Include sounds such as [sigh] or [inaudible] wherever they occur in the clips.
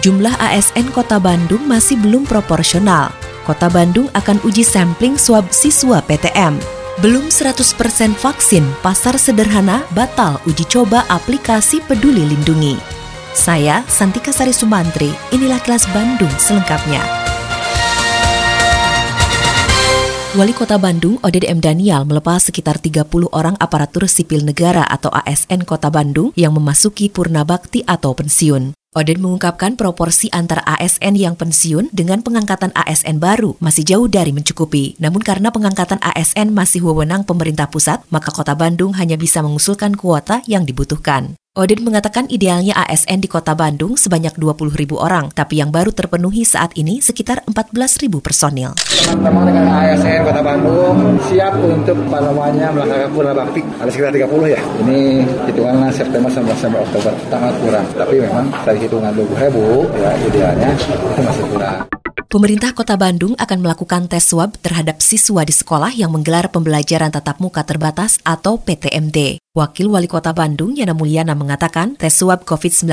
jumlah ASN Kota Bandung masih belum proporsional. Kota Bandung akan uji sampling swab siswa PTM. Belum 100% vaksin, pasar sederhana batal uji coba aplikasi peduli lindungi. Saya, Santika Sari Sumantri, inilah kelas Bandung selengkapnya. Wali Kota Bandung, Oded M. Daniel, melepas sekitar 30 orang aparatur sipil negara atau ASN Kota Bandung yang memasuki purna bakti atau pensiun. Oden mengungkapkan proporsi antara ASN yang pensiun dengan pengangkatan ASN baru masih jauh dari mencukupi. Namun karena pengangkatan ASN masih wewenang pemerintah pusat, maka kota Bandung hanya bisa mengusulkan kuota yang dibutuhkan. Odin mengatakan idealnya ASN di kota Bandung sebanyak 20 ribu orang, tapi yang baru terpenuhi saat ini sekitar 14 ribu personil. Teman-teman dengan ASN kota Bandung siap untuk apa namanya melakukan purna bakti ada sekitar 30 ya. Ini hitungannya September sampai Oktober sangat kurang, tapi memang dari hitungan 20 ribu ya idealnya itu masih kurang. Pemerintah Kota Bandung akan melakukan tes swab terhadap siswa di sekolah yang menggelar pembelajaran tatap muka terbatas atau PTMT. Wakil Wali Kota Bandung Yana Mulyana mengatakan tes swab COVID-19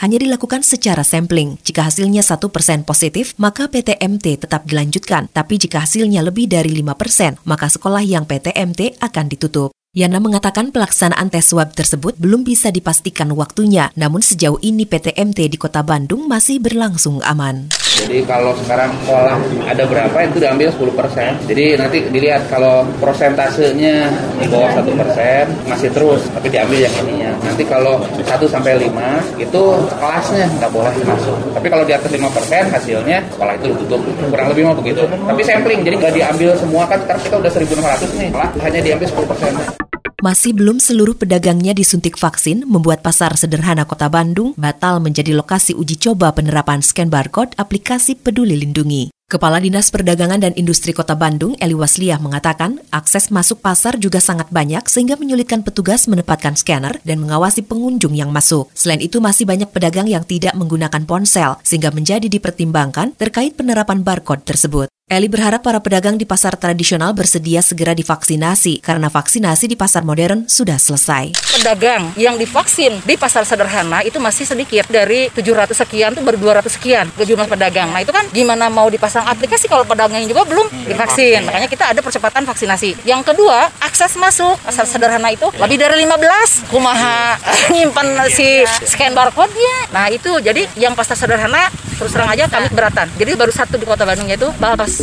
hanya dilakukan secara sampling. Jika hasilnya 1% positif, maka PTMT tetap dilanjutkan. Tapi jika hasilnya lebih dari 5%, maka sekolah yang PTMT akan ditutup. Yana mengatakan pelaksanaan tes swab tersebut belum bisa dipastikan waktunya, namun sejauh ini PTMT di Kota Bandung masih berlangsung aman. Jadi kalau sekarang sekolah ada berapa itu diambil 10 persen. Jadi nanti dilihat kalau prosentasenya di bawah satu persen masih terus, tapi diambil yang ininya. Nanti kalau 1 sampai 5 itu kelasnya nggak boleh masuk. Tapi kalau di atas 5 persen hasilnya sekolah itu ditutup. Kurang lebih mau begitu. Tapi sampling, jadi nggak diambil semua kan sekarang kita udah 1.600 nih. Hanya diambil 10 persen. Masih belum seluruh pedagangnya disuntik vaksin membuat pasar sederhana kota Bandung batal menjadi lokasi uji coba penerapan scan barcode aplikasi peduli lindungi. Kepala Dinas Perdagangan dan Industri Kota Bandung, Eli Wasliah, mengatakan akses masuk pasar juga sangat banyak sehingga menyulitkan petugas menempatkan scanner dan mengawasi pengunjung yang masuk. Selain itu, masih banyak pedagang yang tidak menggunakan ponsel sehingga menjadi dipertimbangkan terkait penerapan barcode tersebut. Eli berharap para pedagang di pasar tradisional bersedia segera divaksinasi karena vaksinasi di pasar modern sudah selesai. Pedagang yang divaksin di pasar sederhana itu masih sedikit dari 700 sekian tuh baru 200 sekian ke jumlah pedagang. Nah itu kan gimana mau dipasang aplikasi kalau pedagangnya juga belum divaksin. Makanya kita ada percepatan vaksinasi. Yang kedua akses masuk pasar sederhana itu lebih dari 15. Kumaha [laughs] nyimpan si scan barcode-nya. Nah itu jadi yang pasar sederhana terus terang aja kami keberatan. Jadi baru satu di kota Bandung yaitu Balpas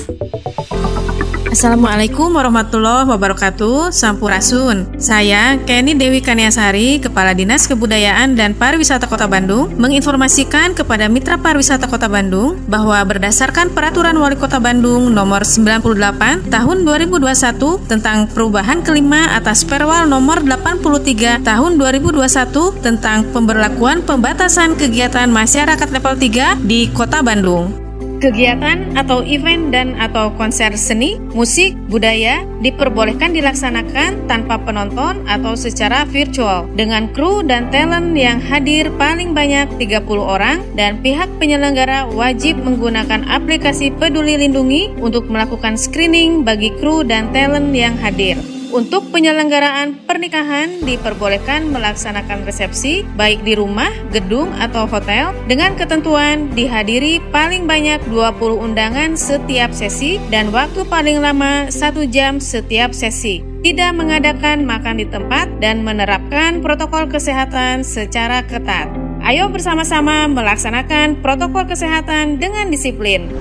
Assalamualaikum warahmatullahi wabarakatuh. Sampurasun. Saya Kenny Dewi Kaniasari Kepala Dinas Kebudayaan dan Pariwisata Kota Bandung Menginformasikan kepada Mitra Pariwisata Kota Bandung Bahwa berdasarkan Peraturan Wali Kota Bandung Nomor 98 Tahun 2021 Tentang perubahan kelima atas Perwal Nomor 83 Tahun 2021 Tentang pemberlakuan pembatasan kegiatan masyarakat level 3 di Kota Bandung Kegiatan atau event dan atau konser seni, musik, budaya diperbolehkan dilaksanakan tanpa penonton atau secara virtual dengan kru dan talent yang hadir paling banyak 30 orang dan pihak penyelenggara wajib menggunakan aplikasi Peduli Lindungi untuk melakukan screening bagi kru dan talent yang hadir. Untuk penyelenggaraan pernikahan diperbolehkan melaksanakan resepsi baik di rumah, gedung, atau hotel dengan ketentuan dihadiri paling banyak 20 undangan setiap sesi dan waktu paling lama 1 jam setiap sesi tidak mengadakan makan di tempat dan menerapkan protokol kesehatan secara ketat. Ayo bersama-sama melaksanakan protokol kesehatan dengan disiplin.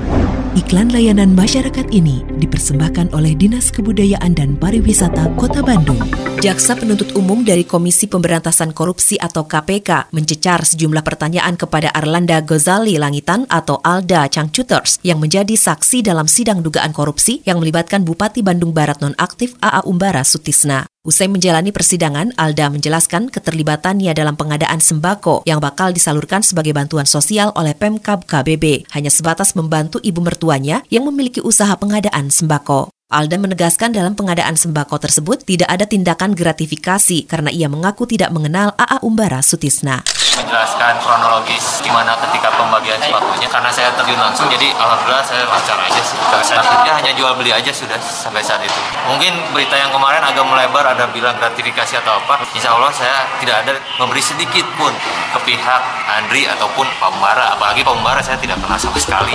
Iklan layanan masyarakat ini dipersembahkan oleh Dinas Kebudayaan dan Pariwisata Kota Bandung. Jaksa penuntut umum dari Komisi Pemberantasan Korupsi atau KPK mencecar sejumlah pertanyaan kepada Arlanda Gozali Langitan atau Alda Changcuters yang menjadi saksi dalam sidang dugaan korupsi yang melibatkan Bupati Bandung Barat nonaktif AA Umbara Sutisna. Usai menjalani persidangan, Alda menjelaskan keterlibatannya dalam pengadaan sembako yang bakal disalurkan sebagai bantuan sosial oleh Pemkab KBB, hanya sebatas membantu ibu mertuanya yang memiliki usaha pengadaan sembako. Alda menegaskan dalam pengadaan sembako tersebut tidak ada tindakan gratifikasi karena ia mengaku tidak mengenal AA Umbara Sutisna menjelaskan kronologis gimana ketika pembagian sembakonya karena saya terjun langsung jadi alhamdulillah saya lancar aja sih. Takutnya hanya jual beli aja sudah sampai saat itu. Mungkin berita yang kemarin agak melebar ada bilang gratifikasi atau apa. Insya Allah saya tidak ada memberi sedikit pun ke pihak Andri ataupun Pak Umbara apalagi Pak Umbara saya tidak pernah sama sekali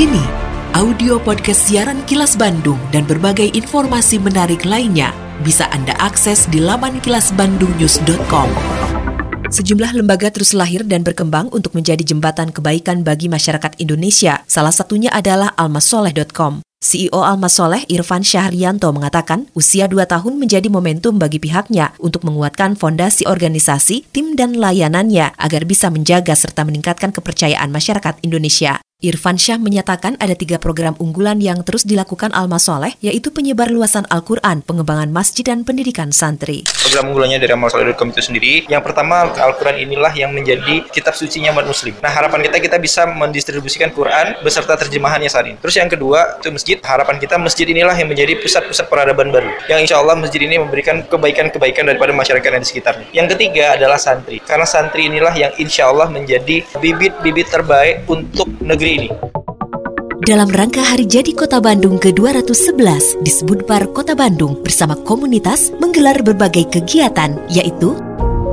Kini, audio podcast siaran Kilas Bandung dan berbagai informasi menarik lainnya bisa Anda akses di laman kilasbandungnews.com. Sejumlah lembaga terus lahir dan berkembang untuk menjadi jembatan kebaikan bagi masyarakat Indonesia. Salah satunya adalah almasoleh.com. CEO Almasoleh Irfan Syahrianto mengatakan usia 2 tahun menjadi momentum bagi pihaknya untuk menguatkan fondasi organisasi, tim dan layanannya agar bisa menjaga serta meningkatkan kepercayaan masyarakat Indonesia. Irfan Syah menyatakan ada tiga program unggulan yang terus dilakukan Alma Soleh, yaitu penyebar luasan Al-Quran, pengembangan masjid, dan pendidikan santri. Program unggulannya dari Soleh.com itu sendiri, yang pertama Al-Quran inilah yang menjadi kitab sucinya umat muslim. Nah harapan kita kita bisa mendistribusikan Quran beserta terjemahannya saat ini. Terus yang kedua itu masjid, harapan kita masjid inilah yang menjadi pusat-pusat peradaban baru. Yang insya Allah masjid ini memberikan kebaikan-kebaikan daripada masyarakat yang di sekitarnya. Yang ketiga adalah santri, karena santri inilah yang insya Allah menjadi bibit-bibit terbaik untuk negeri ini. Dalam rangka Hari Jadi Kota Bandung ke-211 di Sebudpar Kota Bandung bersama komunitas menggelar berbagai kegiatan yaitu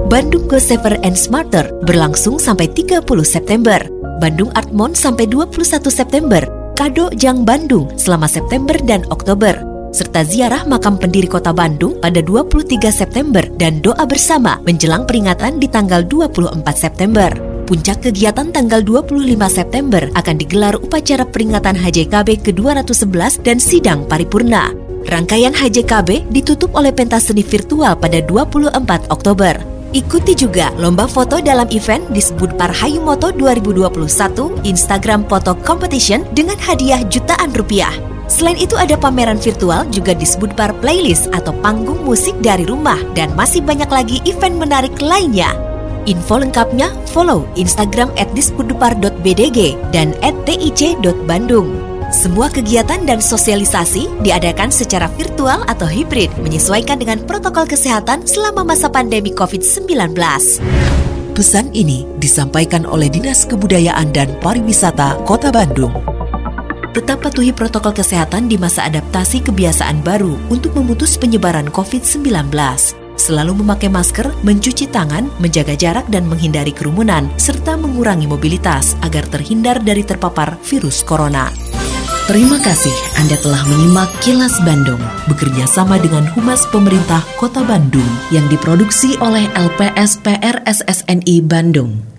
Bandung Go Safer and Smarter berlangsung sampai 30 September, Bandung Art Mon sampai 21 September, Kado Jang Bandung selama September dan Oktober, serta ziarah makam pendiri kota Bandung pada 23 September dan doa bersama menjelang peringatan di tanggal 24 September. Puncak kegiatan tanggal 25 September akan digelar upacara peringatan HJKB ke-211 dan sidang paripurna. Rangkaian HJKB ditutup oleh pentas seni virtual pada 24 Oktober. Ikuti juga lomba foto dalam event disebut Parhayu Moto 2021 Instagram Photo Competition dengan hadiah jutaan rupiah. Selain itu ada pameran virtual juga disebut par playlist atau panggung musik dari rumah dan masih banyak lagi event menarik lainnya. Info lengkapnya follow Instagram at dispudupar.bdg dan at tic.bandung. Semua kegiatan dan sosialisasi diadakan secara virtual atau hibrid menyesuaikan dengan protokol kesehatan selama masa pandemi COVID-19. Pesan ini disampaikan oleh Dinas Kebudayaan dan Pariwisata Kota Bandung. Tetap patuhi protokol kesehatan di masa adaptasi kebiasaan baru untuk memutus penyebaran COVID-19 selalu memakai masker, mencuci tangan, menjaga jarak dan menghindari kerumunan, serta mengurangi mobilitas agar terhindar dari terpapar virus corona. Terima kasih Anda telah menyimak Kilas Bandung bekerja sama dengan Humas Pemerintah Kota Bandung yang diproduksi oleh LPSPR SSNI Bandung.